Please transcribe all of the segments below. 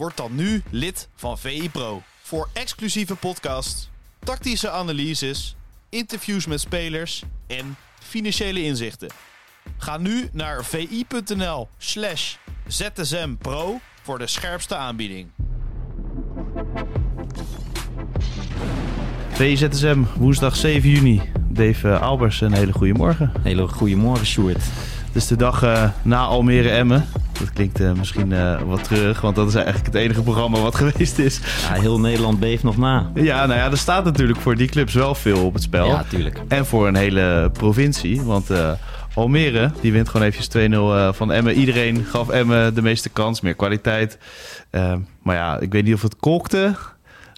Word dan nu lid van VI Pro. Voor exclusieve podcasts, tactische analyses, interviews met spelers en financiële inzichten. Ga nu naar vi.nl slash zsmpro voor de scherpste aanbieding. VZSM, woensdag 7 juni. Dave eh, Albers, een hele goede morgen. Hele goede morgen, Sjoerd. Het is de dag eh, na Almere Emmen. Dat klinkt eh, misschien eh, wat terug, want dat is eigenlijk het enige programma wat geweest is. Ja, heel Nederland beeft nog na. Ja, nou ja, er staat natuurlijk voor die clubs wel veel op het spel. Ja, tuurlijk. En voor een hele provincie, want eh, Almere die wint gewoon eventjes 2-0 eh, van Emmen. Iedereen gaf Emmen de meeste kans, meer kwaliteit. Eh, maar ja, ik weet niet of het kolkte,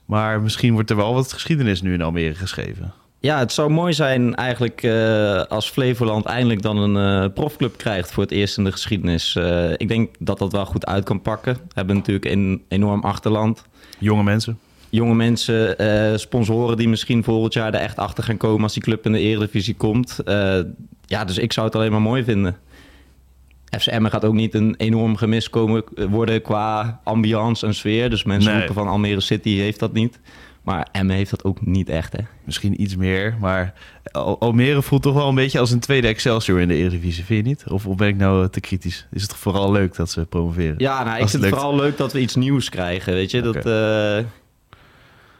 maar misschien wordt er wel wat geschiedenis nu in Almere geschreven. Ja, het zou mooi zijn eigenlijk eh, als Flevoland eindelijk dan een eh, profclub krijgt voor het eerst in de geschiedenis. Eh, ik denk dat dat wel goed uit kan pakken. We hebben natuurlijk een enorm achterland. Jonge mensen. Jonge mensen, sponsoren die misschien volgend jaar er echt achter gaan komen als die club in de Eredivisie komt. Ja, dus ik zou het alleen maar mooi vinden. FC Emmen gaat ook niet een enorm gemis komen worden qua ambiance en sfeer. Dus mensen Nee. roepen van Almere City heeft dat niet. Maar Emmen heeft dat ook niet echt, hè? Misschien iets meer, maar Al- Almere voelt toch wel een beetje als een tweede Excelsior in de Eredivisie, vind je niet? Of, of ben ik nou te kritisch? Is het toch vooral leuk dat ze promoveren? Ja, nou, ik vind het vooral leuk dat we iets nieuws krijgen, weet je. Dat, eh,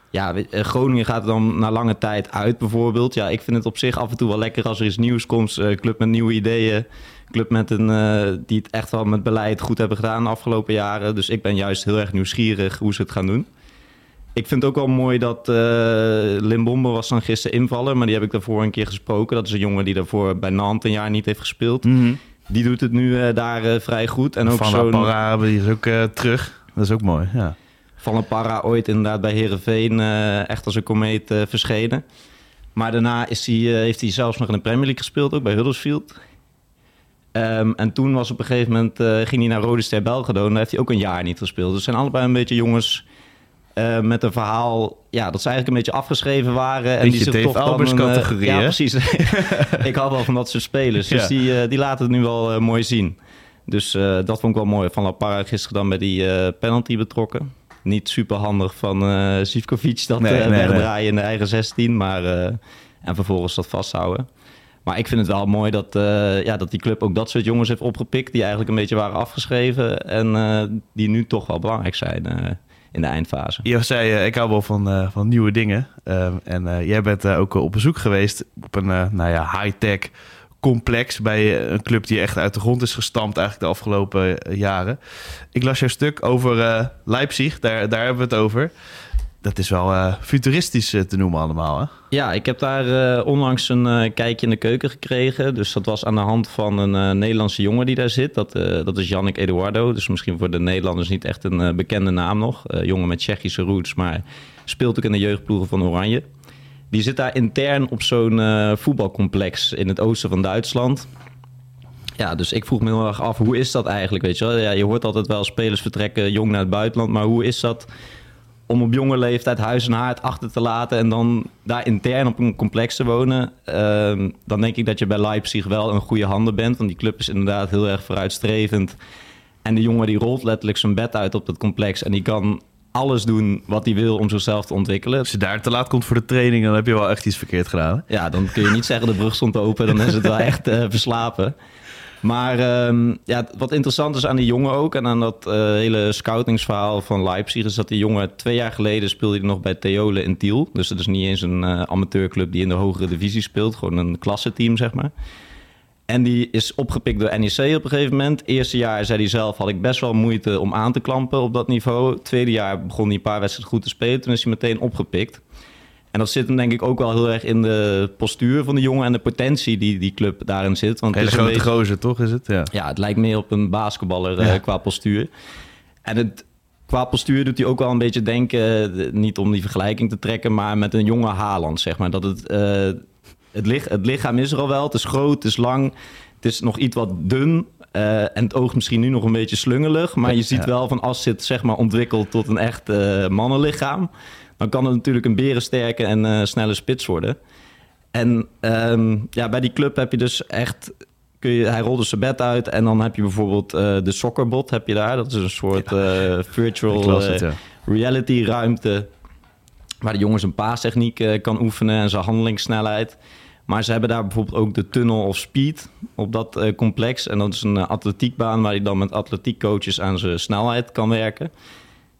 ja, eh, Groningen gaat er dan na lange tijd uit bijvoorbeeld. Ja, ik vind het op zich af en toe wel lekker als er iets nieuws komt. eh, club met nieuwe ideeën. Club met een, die het echt wel met beleid goed hebben gedaan de afgelopen jaren. Dus ik ben juist heel erg nieuwsgierig hoe ze het gaan doen. Ik vind het ook wel mooi dat eh Limbombe was dan gisteren invaller. Maar die heb ik daarvoor een keer gesproken. Dat is een jongen die daarvoor bij Nantes een jaar niet heeft gespeeld. Mhm. Die doet het nu eh, daar eh, vrij goed. En ook Van zo'n... Parra, die is ook terug. Dat is ook mooi, ja. Van een para ooit inderdaad bij Herenveen echt als een komeet verschenen. Maar daarna is hij, heeft hij zelfs nog in de Premier League gespeeld, ook bij Huddersfield. Ehm, en toen was op een gegeven moment ging hij naar Rode Ster Belgrado en daar heeft hij ook een jaar niet gespeeld. Dus zijn allebei een beetje jongens eh, met een verhaal ja, dat ze eigenlijk een beetje afgeschreven waren. En Beetje die zich toch dan Albers een, eh, categorie, Ja, hè? precies. ik hou wel van dat soort spelers. Dus Ja. die, eh, die laten het nu wel mooi zien. Dus dat vond ik wel mooi. Van La Parra gisteren dan bij die penalty betrokken. Niet super handig van eh Zivkovic dat Nee, nee, wegdraaien in de eigen 16. Maar, en vervolgens dat vasthouden. Maar ik vind het wel mooi dat, ja, dat die club ook dat soort jongens heeft opgepikt. Die eigenlijk een beetje waren afgeschreven. En die nu toch wel belangrijk zijn eh, in de eindfase. Je zei, eh, ik hou wel van, eh, van nieuwe dingen. Ehm, en eh, jij bent ook op bezoek geweest op een nou ja, high-tech complex bij een club die echt uit de grond is gestampt eigenlijk de afgelopen jaren. Ik las jouw stuk over Leipzig, daar, daar hebben we het over. Dat is wel eh, futuristisch eh, te noemen allemaal, hè? Ja, ik heb daar eh, onlangs een kijkje in de keuken gekregen. Dus dat was aan de hand van een Nederlandse jongen die daar zit. Dat, dat is Yannick Eduardo. Dus misschien voor de Nederlanders niet echt een bekende naam nog. Jongen met Tsjechische roots, maar speelt ook in de jeugdploegen van Oranje. Die zit daar intern op zo'n voetbalcomplex in het oosten van Duitsland. Ja, dus ik vroeg me heel erg af, hoe is dat eigenlijk? Weet je, wel? Ja, je hoort altijd wel spelers vertrekken jong naar het buitenland, maar hoe is dat om op jonge leeftijd huis en haard achter te laten en dan daar intern op een complex te wonen? Ehm, dan denk ik dat je bij Leipzig wel een goede handen bent, want die club is inderdaad heel erg vooruitstrevend. En de jongen die rolt letterlijk zijn bed uit op dat complex en die kan alles doen wat hij wil om zichzelf te ontwikkelen. Als je daar te laat komt voor de training, dan heb je wel echt iets verkeerd gedaan. Hè? Ja, dan kun je niet zeggen de brug stond open, dan is het wel echt eh, verslapen. Maar ehm, ja, wat interessant is aan die jongen ook en aan dat eh, hele scoutingsverhaal van Leipzig, is dat die jongen twee jaar geleden speelde hij nog bij Theole in Tiel. Dus dat is niet eens een eh, amateurclub die in de hogere divisie speelt, gewoon een klasseteam zeg maar. En die is opgepikt door NEC op een gegeven moment. Eerste jaar, zei hij zelf, had ik best wel moeite om aan te klampen op dat niveau. Tweede jaar begon hij een paar wedstrijden goed te spelen. Toen is hij meteen opgepikt. En dat zit hem denk ik ook wel heel erg in de postuur van de jongen en de potentie die die club daarin zit. Want Hele het is een grote beetje- gozer, toch is het? Ja. ja, het lijkt meer op een basketballer eh, qua postuur. En het qua postuur doet hij ook wel een beetje denken, eh, niet om die vergelijking te trekken, maar met een jonge Haaland, zeg maar. Dat het, eh, het, lich, het lichaam is er al wel, het is groot, het is lang, het is nog iets wat dun. en het oog misschien nu nog een beetje slungelig, maar je ziet Ja. wel van als dit zeg maar ontwikkelt tot een echt mannenlichaam, dan kan het natuurlijk een berensterke en eh, snelle spits worden. En ehm, ja, bij die club heb je dus echt. Kun je, hij rolde zijn bed uit en dan heb je bijvoorbeeld eh, de soccerbot heb je daar. Dat is een soort eh, virtual las het, ja. reality ruimte. Waar de jongens een paastechniek kan oefenen en zijn handelingssnelheid. Maar ze hebben daar bijvoorbeeld ook de Tunnel of Speed op dat complex. En dat is een atletiekbaan waar hij dan met atletiekcoaches aan zijn snelheid kan werken.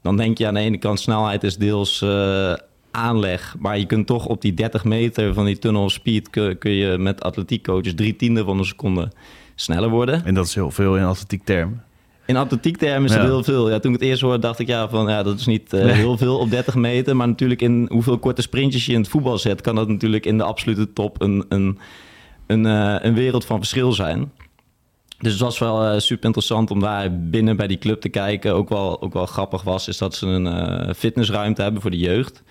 Dan denk je aan de ene kant snelheid is deels eh, aanleg. Maar je kunt toch op die 30 meter van die Tunnel Speed... kun, kun je met atletiekcoaches drie tiende van een seconde sneller worden. En dat is heel veel in atletiek termen. In atletiektermen is het Ja. heel veel. Ja, toen ik het eerst hoorde, dacht ik ja, van, ja dat is niet eh, Nee. heel veel op 30 meter. Maar natuurlijk in hoeveel korte sprintjes je in het voetbal zet... kan dat natuurlijk in de absolute top een, een, een, eh, een wereld van verschil zijn. Dus het was wel eh, super interessant om daar binnen bij die club te kijken. Ook wel, ook wel grappig was, is dat ze een eh, fitnessruimte hebben voor de jeugd.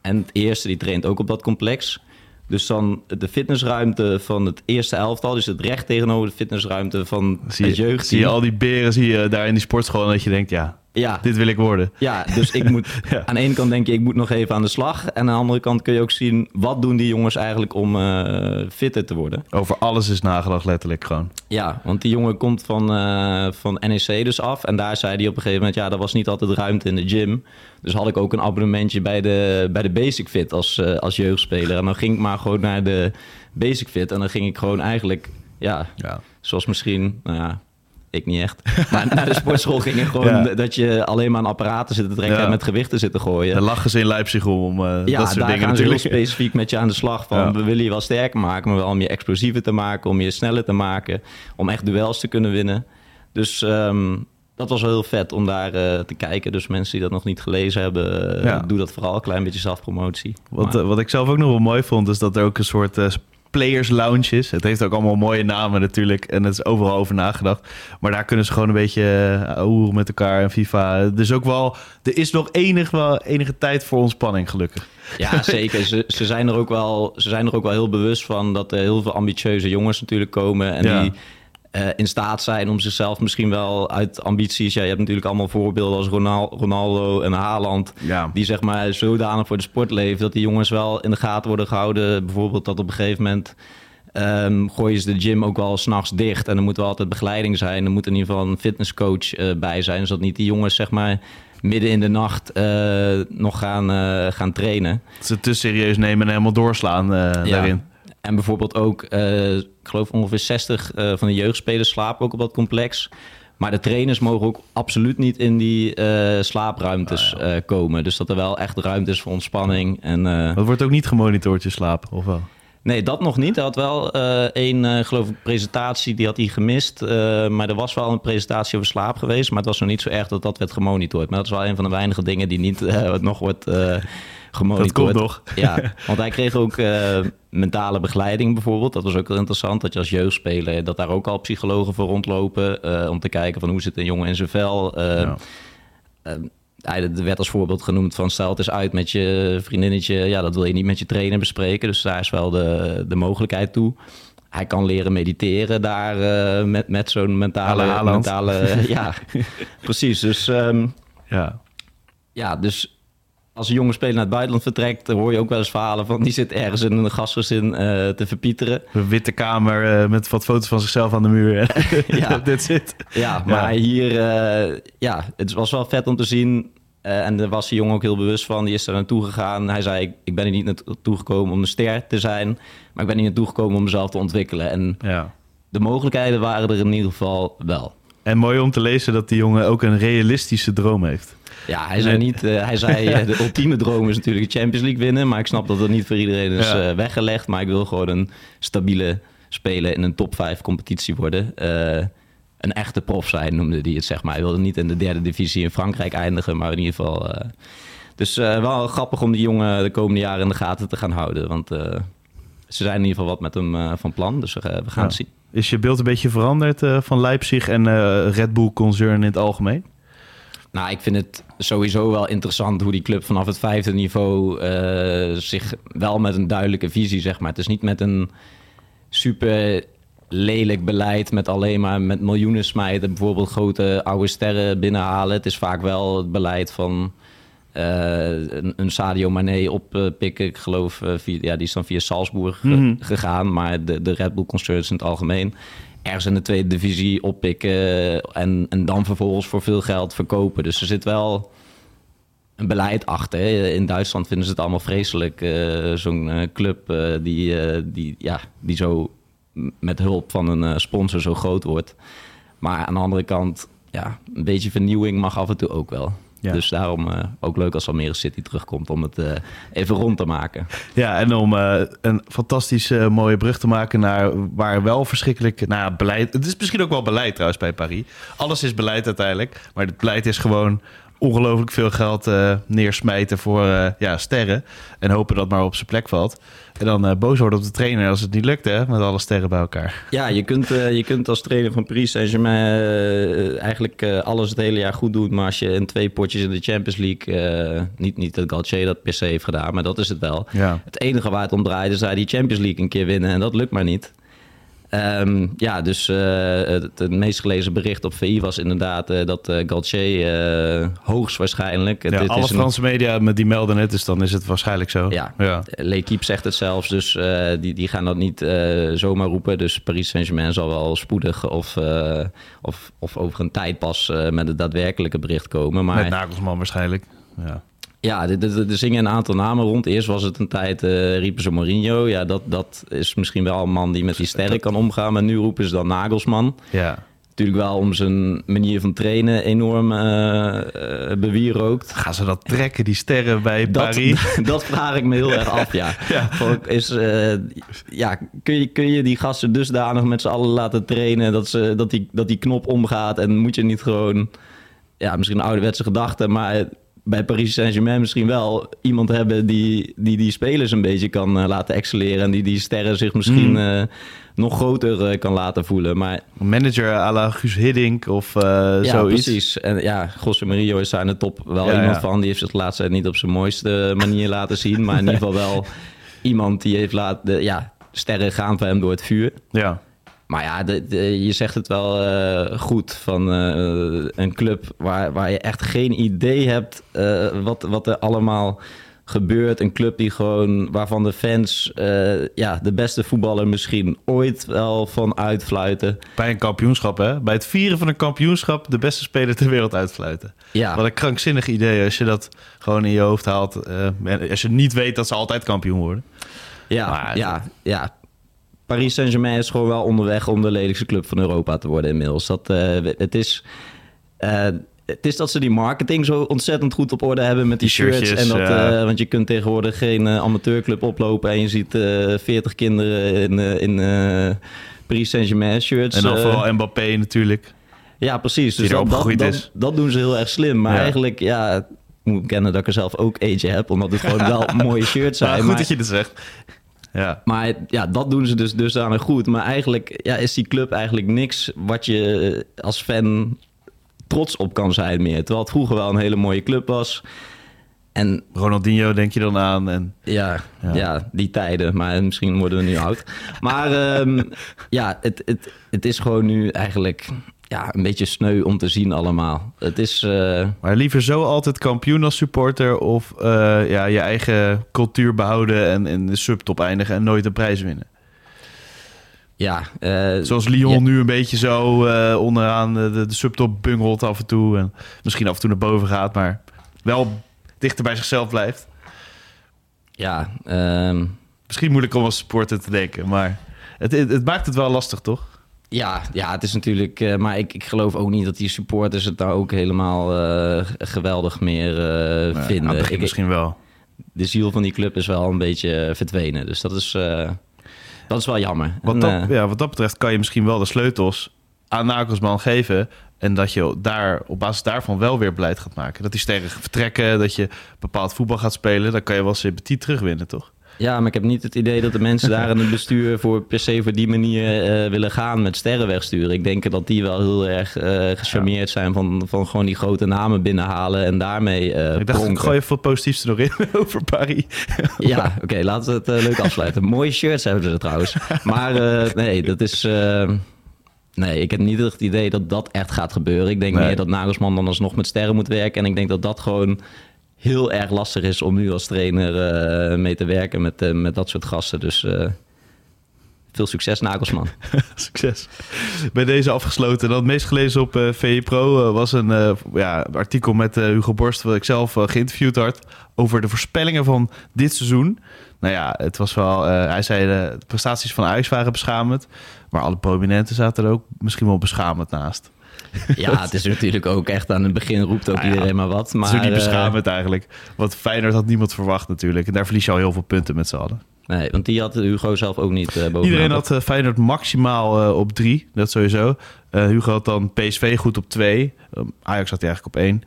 En het eerste, die traint ook op dat complex. Dus dan de fitnessruimte van het eerste elftal... dus het recht tegenover de fitnessruimte van Zie je, jeugd. zie je al die beren zie je daar in die sportschool en dat je denkt, ja, Ja, dit wil ik worden. ja, dus ik moet Ja. aan de ene kant denk je, ik moet nog even aan de slag. En aan de andere kant kun je ook zien, wat doen die jongens eigenlijk om eh, fitter te worden? Over alles is nagedacht, letterlijk gewoon. Ja, want die jongen komt van, eh, van NEC dus af. En daar zei hij op een gegeven moment, ja, er was niet altijd ruimte in de gym. Dus had ik ook een abonnementje bij de, bij de Basic Fit als, eh, als jeugdspeler. En dan ging ik maar gewoon naar de Basic Fit. En dan ging ik gewoon eigenlijk, ja, Ja. zoals misschien, nou ja, ik niet echt. Maar naar de sportschool ging ik gewoon Ja. dat je alleen maar aan apparaten zit te trekken Ja. en met gewichten zit te gooien. Daar lachen ze in Leipzig om, eh, Ja, dat soort daar dingen gaan ze heel natuurlijk. specifiek met je aan de slag van. We willen je wel sterker maken, maar wel om je explosiever te maken, om je sneller te maken, om echt duels te kunnen winnen. Dus ehm, dat was wel heel vet om daar eh, te kijken. Dus mensen die dat nog niet gelezen hebben, Ja. doe dat vooral. Een klein beetje zelfpromotie. Wat, wat ik zelf ook nog wel mooi vond, is dat er ook een soort players lounge is. Het heeft ook allemaal mooie namen natuurlijk en het is overal over nagedacht. Maar daar kunnen ze gewoon een beetje uh, hoeren met elkaar en FIFA. Dus ook wel, er is nog enig, wel, enige tijd voor ontspanning gelukkig. Ja, zeker. Ze, ze, zijn er ook wel, ze zijn er ook wel heel bewust van dat er heel veel ambitieuze jongens natuurlijk komen. En Ja. die eh, in staat zijn om zichzelf misschien wel uit ambities... Ja, je hebt natuurlijk allemaal voorbeelden als Ronal- Ronaldo en Haaland... Ja, die zeg maar zodanig voor de sport leven... dat die jongens wel in de gaten worden gehouden. Bijvoorbeeld dat op een gegeven moment... ehm gooien ze de gym ook wel s'nachts dicht. En er moet wel altijd begeleiding zijn. Er moet in ieder geval een fitnesscoach eh, bij zijn... zodat niet die jongens zeg maar midden in de nacht eh, nog gaan, gaan trainen. ze te serieus nemen en helemaal doorslaan eh, daarin. En bijvoorbeeld ook, eh, ik geloof ongeveer 60 eh, van de jeugdspelers slapen ook op dat complex. Maar de trainers mogen ook absoluut niet in die eh, slaapruimtes eh, komen. Dus dat er wel echt ruimte is voor ontspanning. En, Dat wordt ook niet gemonitord, je slaap, of wel? nee, dat nog niet. Hij had wel één, geloof ik, presentatie, die had hij gemist. Maar er was wel een presentatie over slaap geweest. Maar het was nog niet zo erg dat dat werd gemonitord. Maar dat is wel een van de weinige dingen die niet nog wordt gemonitord. Dat komt nog. Ja, want hij kreeg ook eh, mentale begeleiding bijvoorbeeld. Dat was ook wel interessant, dat je als jeugdspeler... dat daar ook al psychologen voor rondlopen... eh, om te kijken van hoe zit een jongen in zijn vel. Eh, Ja. eh, hij er werd als voorbeeld genoemd van stel het eens uit met je vriendinnetje. Ja, dat wil je niet met je trainer bespreken. Dus daar is wel de, de mogelijkheid toe. Hij kan leren mediteren daar eh, met, met zo'n mentale... Alle mentale ja, precies. Dus ehm, Ja. ja, dus als een jonge speler naar het buitenland vertrekt, dan hoor je ook wel eens verhalen van die zit ergens in een gastgezin eh, te verpieteren. Een witte kamer eh, met wat foto's van zichzelf aan de muur. Ja. That's it. Ja, maar hier, eh, ja, het was wel vet om te zien. En daar was die jongen ook heel bewust van. Die is er naartoe gegaan. Hij zei, ik, ik ben hier niet naartoe gekomen om een ster te zijn. Maar ik ben hier naartoe gekomen om mezelf te ontwikkelen. En Ja. de mogelijkheden waren er in ieder geval wel. En mooi om te lezen dat die jongen ook een realistische droom heeft. Ja, hij zei niet. eh, hij zei eh, de ultieme droom is natuurlijk de Champions League winnen. Maar ik snap dat dat niet voor iedereen is eh, weggelegd. Maar ik wil gewoon een stabiele speler in een top 5 competitie worden. Een echte prof zijn, noemde hij het, zeg maar. Hij wilde niet in de derde divisie in Frankrijk eindigen, maar in ieder geval... dus wel grappig om die jongen de komende jaren in de gaten te gaan houden. Want ze zijn in ieder geval wat met hem van plan, dus we, we gaan Ja. het zien. Is je beeld een beetje veranderd eh, van Leipzig en eh, Red Bull concern in het algemeen? Nou, ik vind het sowieso wel interessant hoe die club vanaf het vijfde niveau eh, zich wel met een duidelijke visie, zeg maar. Het is niet met een super lelijk beleid met alleen maar met miljoenen smijten, bijvoorbeeld grote oude sterren binnenhalen. Het is vaak wel het beleid van een, een Sadio Mane oppikken. Ik geloof, uh, via, ja, die is dan via Salzburg Mhm. gegaan, maar de, de Red Bull Concerns in het algemeen. Ergens in de tweede divisie oppikken en, en dan vervolgens voor veel geld verkopen. Dus er zit wel een beleid achter. hè. In Duitsland vinden ze het allemaal vreselijk. eh, Zo'n eh, club eh, die, eh, die, ja, die zo met hulp van een eh, sponsor zo groot wordt. Maar aan de andere kant, ja, een beetje vernieuwing mag af en toe ook wel. Ja. Dus daarom eh, ook leuk als Almere City terugkomt om het eh, even rond te maken. Ja, en om eh, een fantastische mooie brug te maken naar waar wel verschrikkelijk... Nou ja, beleid... Het is misschien ook wel beleid trouwens bij Paris. Alles is beleid uiteindelijk. Maar het beleid is gewoon ongelooflijk veel geld eh, neersmijten voor eh, ja, sterren. En hopen dat het maar op zijn plek valt. En dan eh, boos worden op de trainer als het niet lukt, hè? Met alle sterren bij elkaar. Ja, je kunt, je kunt als trainer van Paris Saint-Germain eigenlijk alles het hele jaar goed doen. Maar als je in twee potjes in de Champions League, niet, niet dat Galtier dat per se heeft gedaan, maar dat is het wel. Ja. Het enige waar het om draait is hij die Champions League een keer winnen en dat lukt maar niet. Ehm, ja, dus eh, het, het meest gelezen bericht op VI was inderdaad eh, dat eh Galtier hoogstwaarschijnlijk... Ja, het alle is een- Franse media met die melden het, dus dan is het waarschijnlijk zo. Ja. ja. L'Equipe zegt het zelfs, dus die, die gaan dat niet zomaar roepen. Dus Paris Saint-Germain zal wel spoedig of, of, of over een tijd pas met het daadwerkelijke bericht komen. Maar Met Nagelsman waarschijnlijk. Ja. Ja, er- zingen een aantal namen rond. Eerst was het een tijd, eh riepen ze Mourinho. Ja, dat, dat is misschien wel een man die met die sterren kan omgaan. Maar nu roepen ze dan Nagelsman. ja. Natuurlijk wel om zijn manier van trainen enorm eh, bewierookt. Gaan ze dat trekken, die sterren bij Dat, Paris? dat vraag ik me heel erg af, ja. Is, ja kun, je, kun je die gasten dusdanig met z'n allen laten trainen... Dat, ze, dat, die, dat die knop omgaat en moet je niet gewoon... Ja, misschien een ouderwetse gedachte, maar bij Paris Saint-Germain misschien wel... iemand hebben die die, die spelers een beetje kan eh, laten excelleren... en die die sterren zich misschien Mm. eh, nog groter eh, kan laten voelen. Maar Manager à la Guus Hiddink of ja, zoiets. precies. En ja, José Mario is daar in de top wel Ja, iemand ja. van. Die heeft zich de laatste tijd niet op zijn mooiste manier laten zien. Maar in ieder geval wel iemand die heeft laten... Ja, sterren gaan voor hem door het vuur. Ja. Maar ja, de, de- je zegt het wel eh, goed van eh, een club waar, waar je echt geen idee hebt eh, wat, wat er allemaal gebeurt. Een club die gewoon, waarvan de fans ja, de beste voetballer misschien ooit wel van uitfluiten. Bij een kampioenschap, hè? Bij het vieren van een kampioenschap de beste speler ter wereld uitfluiten. Ja, Wat een krankzinnig idee als je dat gewoon in je hoofd haalt. als je niet weet dat ze altijd kampioen worden. Ja, Maar- ja, ja. Paris Saint-Germain is gewoon wel onderweg om de lelijkste club van Europa te worden inmiddels. Dat, eh, het, is, eh, het is dat ze die marketing zo ontzettend goed op orde hebben met die, Die shirts. En dat, ja. eh, want je kunt tegenwoordig geen amateurclub oplopen en je ziet eh 40 kinderen in, in Paris Saint-Germain shirts. En dan vooral Mbappé natuurlijk. ja, precies. Dus Die dat, dat, dat, doen ze heel erg slim. Maar Ja. eigenlijk, ja, ik moet bekennen dat ik er zelf ook eentje heb. Omdat het gewoon wel mooie shirts zijn. Maar goed maar- dat je dat zegt. Ja. maar ja, dat doen ze dus dusdanig goed. Maar eigenlijk ja, is die club eigenlijk niks wat je eh, als fan trots op kan zijn meer. Terwijl het vroeger wel een hele mooie club was. En Ronaldinho denk je dan aan. En ja, Ja. ja. die tijden. Maar misschien worden we nu oud. Maar ehm, ja, het, het, het is gewoon nu eigenlijk ja, een beetje sneu om te zien allemaal. Het is... eh, Maar liever zo altijd kampioen als supporter of eh, ja, je eigen cultuur behouden en in de subtop eindigen en nooit een prijs winnen. ja, eh, Zoals Lyon ja. nu een beetje zo onderaan de, subtop bungelt af en toe. En misschien af en toe naar boven gaat, maar wel dichter bij zichzelf blijft. ja, ehm, Misschien moeilijk om als supporter te denken, maar het, het, het maakt het wel lastig, toch? Ja, ja, het is natuurlijk. eh, maar ik, ik geloof ook niet dat die supporters het daar ook helemaal eh, geweldig meer eh, vinden. Ik, misschien wel. de ziel van die club is wel een beetje verdwenen. Dus dat is, dat is wel jammer. Wat En, dat, ja, wat dat betreft kan je misschien wel de sleutels aan Nagelsman geven. En dat je daar op basis daarvan wel weer beleid gaat maken. Dat die sterren vertrekken, dat je bepaald voetbal gaat spelen. Dan kan je wel sympathie terugwinnen, toch? Ja, maar ik heb niet het idee dat de mensen daar in het bestuur voor per se voor die manier eh, willen gaan met sterren wegsturen. Ik denk dat die wel heel erg eh gecharmeerd zijn van, van gewoon die grote namen binnenhalen en daarmee eh Ik dacht, ik pronken. gooi even wat positiefs er nog in over Paris. Ja, oké, laten we het leuk afsluiten. Mooie shirts hebben ze er trouwens. Maar nee, dat is. nee, ik heb niet het idee dat dat echt gaat gebeuren. Ik denk Nee. meer dat Nagelsman dan alsnog met sterren moet werken. En ik denk dat dat gewoon heel erg lastig is om nu als trainer eh, mee te werken met, eh, met dat soort gasten. Dus eh, veel succes, Nagelsman. Succes. Bij deze afgesloten. Dan het meest gelezen op eh VE Pro was een ja, artikel met Hugo Borst, wat ik zelf geïnterviewd had, over de voorspellingen van dit seizoen. Nou ja, het was wel, hij zei de prestaties van Ajax waren beschamend, maar alle prominenten zaten er ook misschien wel beschamend naast. Ja, het is natuurlijk ook echt aan het begin roept ook Nou ja, iedereen maar wat. Maar, het is ook niet eh, beschamend eigenlijk. Want Feyenoord had niemand verwacht natuurlijk. En daar verlies je al heel veel punten met z'n allen. nee, want die had Hugo zelf ook niet eh bovenaan. Iedereen had eh, Feyenoord maximaal op drie, dat sowieso. Hugo had dan PSV goed op twee. Eh, Ajax had hij eigenlijk op één.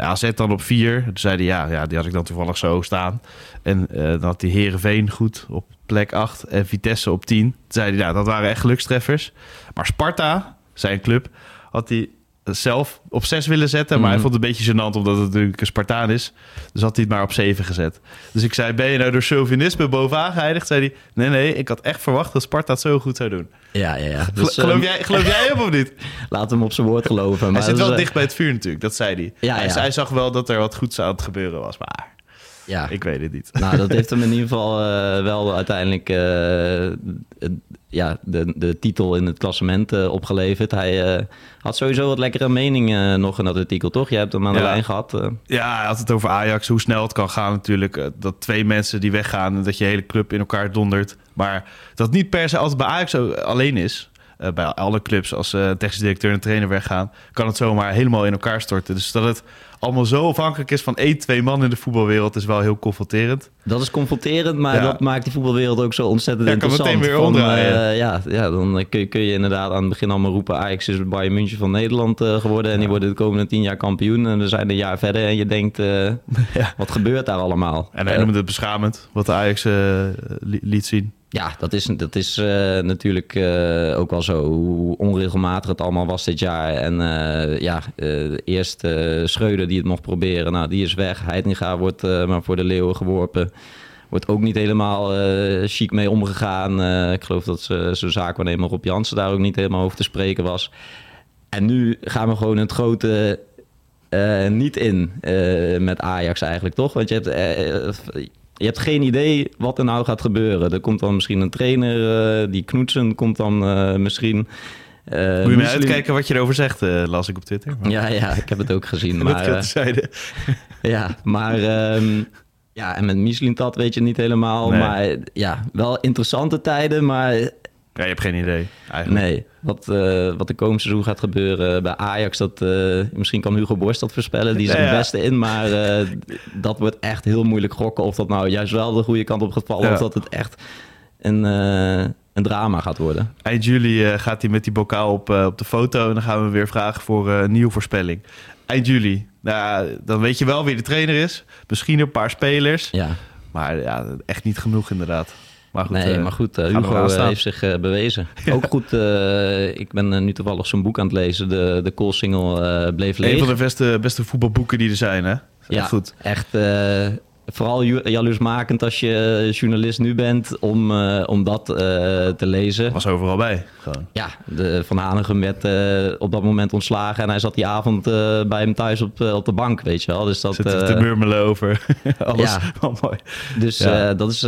AZ dan op vier. Toen zei hij, ja, ja, die had ik dan toevallig zo staan. En dan had hij Herenveen goed op plek acht. En Vitesse op tien. Toen zei hij, ja, dat waren echt gelukstreffers. Maar Sparta, zijn club, had hij zelf op zes willen zetten. Maar hij Mhm. vond het een beetje gênant, omdat het natuurlijk een Spartaan is. Dus had hij het maar op zeven gezet. Dus ik zei, ben je nou door chauvinisme bovenaan geëindigd? Zei hij, nee, nee, ik had echt verwacht dat Sparta het zo goed zou doen. Ja, ja, ja. Dus, geloof, ehm, jij, geloof jij hem of niet? Laat hem op zijn woord geloven. Maar hij zit wel dicht bij het vuur natuurlijk, dat zei hij. Ja, hij, ja. hij zag wel dat er wat goeds aan het gebeuren was, maar Ja, ik weet het niet. nou, dat heeft hem in ieder geval eh, wel uiteindelijk eh, ja, de, de titel in het klassement eh, opgeleverd. Hij had sowieso wat lekkere meningen nog in dat artikel, toch? Je hebt hem aan de Ja. lijn gehad. eh. Ja, hij had het over Ajax, hoe snel het kan gaan natuurlijk. Dat twee mensen die weggaan en dat je hele club in elkaar dondert. Maar dat niet per se altijd bij Ajax alleen is. Eh, bij alle clubs, als eh technisch directeur en trainer weggaan... kan het zomaar helemaal in elkaar storten. Dus dat het allemaal zo afhankelijk is van één, twee man in de voetbalwereld... is wel heel confronterend. Dat is confronterend, maar Ja. dat maakt die voetbalwereld ook zo ontzettend Ja, kan interessant. meteen weer omdraaien. eh, ja, ja, dan kun je, kun je inderdaad aan het begin allemaal roepen... Ajax is Bayern München van Nederland geworden... en die worden de komende tien jaar kampioen. En we zijn een jaar verder en je denkt, wat gebeurt daar allemaal? En hij noemde het beschamend, wat de Ajax li- liet zien. Ja, dat is, dat is eh, natuurlijk eh, ook wel zo. Hoe onregelmatig het allemaal was dit jaar. En eh, ja, eerst eh Schreuder die het mocht proberen. Nou, die is weg. Heitinga wordt maar voor de leeuwen geworpen. Wordt ook niet helemaal chic mee omgegaan. Ik geloof dat ze- zijn zaakwaarnemer Rob Jansen daar ook niet helemaal over te spreken was. En nu gaan we gewoon het grote niet in met Ajax eigenlijk, toch? Want je hebt, je hebt geen idee wat er nou gaat gebeuren. Er komt dan misschien een trainer, eh, die Knoetsen komt dan eh, misschien... eh, Moet je maar Muslim- uitkijken wat je erover zegt, eh, las ik op Twitter. Maar Ja, ja, ik heb het ook gezien. dat Maar, ja, maar... ehm, ja, en met Mislintat weet je niet helemaal. Nee. Maar ja, wel interessante tijden, maar Ja, je hebt geen idee, eigenlijk. Nee, wat, eh, wat de komende seizoen gaat gebeuren bij Ajax, dat, eh, misschien kan Hugo Borst dat voorspellen. Die is Ja, er het beste in, maar eh, dat wordt echt heel moeilijk gokken of dat nou juist wel de goede kant op gaat vallen Ja. of dat het echt een, een drama gaat worden. Eind juli gaat hij met die bokaal op, op de foto. En dan gaan we weer vragen voor een nieuwe voorspelling. Eind juli. Nou, dan weet je wel wie de trainer is. Misschien een paar spelers. Ja, Maar ja, echt niet genoeg inderdaad. Maar goed, nee, eh, maar goed, eh, Hugo eh, heeft zich bewezen. Ook goed, ik ben nu toevallig zijn boek aan het lezen, de, de call single bleef leeg. Een van de beste, beste voetbalboeken die er zijn, hè? Ja, Echt goed. echt vooral jaloersmakend als je journalist nu bent om, om dat te lezen. Was overal bij. Gewoon. Ja, de, Van Hanegem werd op dat moment ontslagen en hij zat die avond bij hem thuis op, op de bank, weet je wel. Dus dat, eh, te murmelen over alles. ja. Mooi. dus Ja. dat is...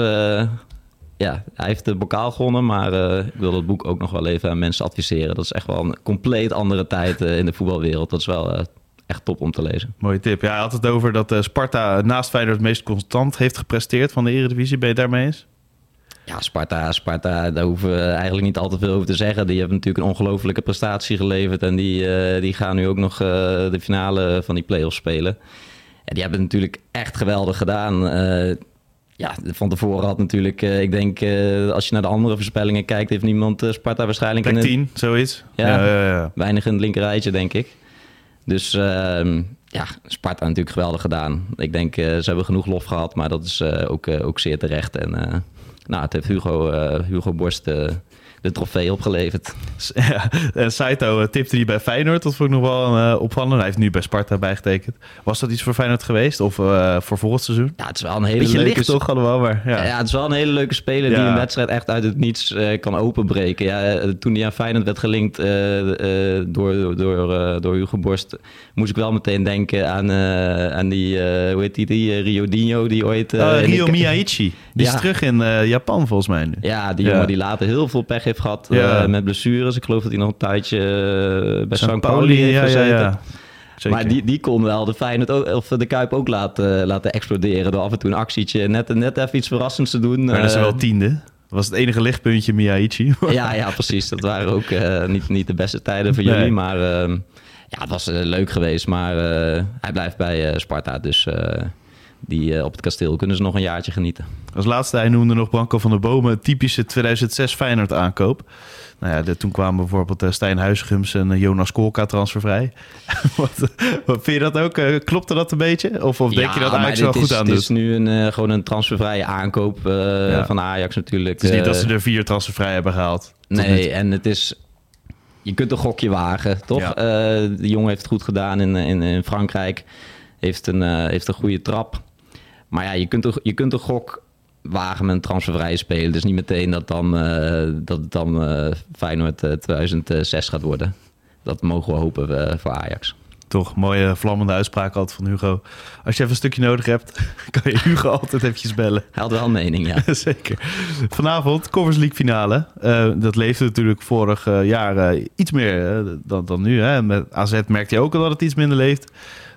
ja, hij heeft de bokaal gewonnen, maar eh, ik wil dat boek ook nog wel even aan mensen adviseren. Dat is echt wel een compleet andere tijd eh, in de voetbalwereld. Dat is wel eh, echt top om te lezen. Mooie tip. Ja, hij had het over dat Sparta naast Feyenoord het meest constant heeft gepresteerd van de Eredivisie. Ben je daarmee eens? Ja, Sparta, Sparta, daar hoeven we eigenlijk niet al te veel over te zeggen. Die hebben natuurlijk een ongelofelijke prestatie geleverd. En die, die gaan nu ook nog de finale van die play-offs spelen. Ja, die hebben het natuurlijk echt geweldig gedaan. Ja, van tevoren had natuurlijk, eh, ik denk, eh, als je naar de andere voorspellingen kijkt, heeft niemand eh, Sparta waarschijnlijk Plek in het 10, zoiets. Ja. ja, ja, ja. weinig in het linkerrijtje, denk ik. Dus ehm, ja, Sparta natuurlijk geweldig gedaan. Ik denk, uh, ze hebben genoeg lof gehad, maar dat is uh, ook, uh, ook zeer terecht. En nou, het heeft Hugo, Hugo Borst de trofee opgeleverd. Ja, en Saito eh, tipte die bij Feyenoord. Dat vond ik nog wel uh, opvallend. Hij heeft nu bij Sparta bijgetekend. Was dat iets voor Feyenoord geweest? Of uh, voor volgend seizoen? Ja, het is wel een hele Beetje leuke... licht toch allemaal, maar... Ja. ja. het is wel een hele leuke speler ja. die een wedstrijd echt uit het niets uh, kan openbreken. Ja, toen hij aan Feyenoord werd gelinkt door, door, door Hugo Borst... moest ik wel meteen denken aan, aan die, hoe heet die, die Rio Dino die ooit... Oh, Rio Miyaichi. Die is terug in Japan volgens mij nu. Ja, die jongen die later heel veel pech heeft gehad ja. met blessures. Ik geloof dat hij nog een tijdje bij St. Pauli heeft gezeten. Ja, ja. Maar die, die kon wel de Feyenoord ook, of de Kuip ook laten, laten exploderen... door af en toe een actietje net, net even iets verrassends te doen. Maar dat is wel tiende. Dat was het enige lichtpuntje Miyaichi. ja, ja, precies. Dat waren ook uh, niet, niet de beste tijden voor jullie. Maar uh, ja, het was uh, leuk geweest. Maar hij blijft bij Sparta, dus die, op het kasteel kunnen ze nog een jaartje genieten. Als laatste, hij noemde nog Branko van der Bomen, typische 2006 Feyenoord aankoop. Nou ja, de, toen kwamen bijvoorbeeld uh, Stijn Huisgums en uh, Jonas Kolka transfervrij. wat, wat, vind je dat ook? Uh, klopte dat een beetje? Of, of denk je dat Ajax wel goed aan doet? Het is nu een, gewoon een transfervrije aankoop ja. van Ajax natuurlijk. Het is niet dat ze er vier transfervrij hebben gehaald. Nee, en het is... Je kunt een gokje wagen, toch? Ja. de jongen heeft het goed gedaan in, in, in Frankrijk. Heeft een, heeft een goede trap. Maar ja, je kunt, je kunt een gok wagen met een transfervrije speler. Dus niet meteen dat, dan, uh, dat dan uh, Feyenoord 2006 gaat worden. Dat mogen we hopen voor Ajax. Toch, mooie vlammende uitspraak altijd van Hugo. Als je even een stukje nodig hebt, kan je Hugo altijd eventjes bellen. Hij had wel een mening, ja. Zeker. Vanavond, Covers League finale. Uh, dat leefde natuurlijk vorig jaar iets meer dan, dan nu. Hè. Met AZ merkte je ook al dat het iets minder leeft.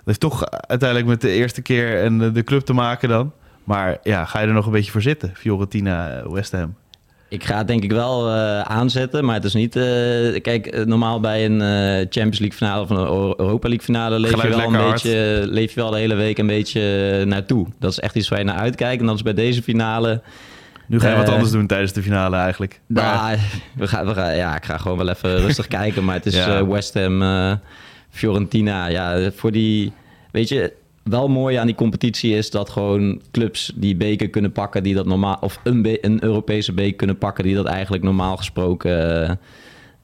Heeft toch uiteindelijk met de eerste keer en de club te maken dan. Maar ja, ga je er nog een beetje voor zitten? Fiorentina, eh, West Ham. Ik ga het denk ik wel uh, aanzetten, maar het is niet... Uh, kijk, normaal bij een uh, Champions League finale of een Europa League finale... leef je, wel een beetje, leef je wel de hele week een beetje naartoe. Dat is echt iets waar je naar uitkijkt. En dat is bij deze finale... Nu ga je wat anders doen tijdens de finale eigenlijk. Nou, we gaan, we gaan, ja, ik ga gewoon wel even rustig kijken. Maar het is ja. West Ham, Fiorentina. Ja, voor die... Weet je, wel mooi aan die competitie is dat gewoon clubs die beker kunnen pakken, die dat normaal, of een, een Europese beker kunnen pakken, die dat eigenlijk normaal gesproken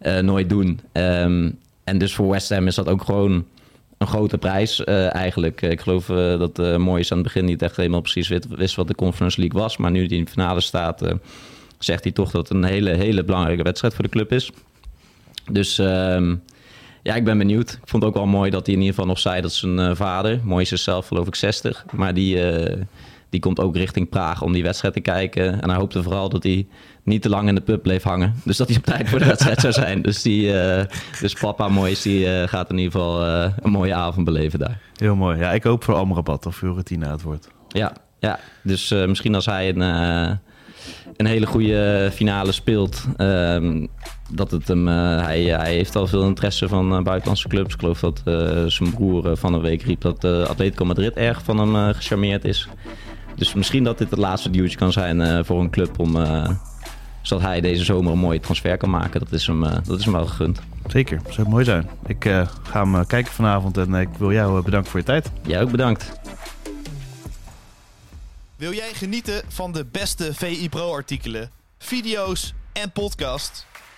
uh, nooit doen. Um, en dus voor West Ham is dat ook gewoon een grote prijs uh, eigenlijk. Ik geloof dat uh, mooi is aan het begin niet echt helemaal precies wist wat de Conference League was. Maar nu die in de finale staat, zegt hij toch dat het een hele, hele belangrijke wedstrijd voor de club is. Dus um, ja, ik ben benieuwd. Ik vond het ook wel mooi dat hij in ieder geval nog zei dat zijn uh, vader, mooi is zelf geloof ik 60, maar die, uh, die komt ook richting Praag om die wedstrijd te kijken. En hij hoopte vooral dat hij niet te lang in de pub bleef hangen. Dus dat hij op tijd voor de wedstrijd zou zijn. Dus, die, uh, dus papa Mois die gaat in ieder geval een mooie avond beleven daar. Heel mooi. Ja, ik hoop voor Amrabat of Fiorentina het wordt. Ja, ja. dus misschien als hij een, een hele goede finale speelt... Ehm, dat het hem, uh, hij, hij heeft al veel interesse van uh, buitenlandse clubs. Ik geloof dat uh, zijn broer van een week riep dat Atletico Madrid erg van hem gecharmeerd is. Dus misschien dat dit het laatste duwtje kan zijn voor een club om, zodat hij deze zomer een mooie transfer kan maken. Dat is hem, dat is hem wel gegund. Zeker, dat zou mooi zijn. Ik ga hem kijken vanavond en ik wil jou bedanken voor je tijd. Jij ook bedankt. Wil jij genieten van de beste VI Pro artikelen, video's en podcast?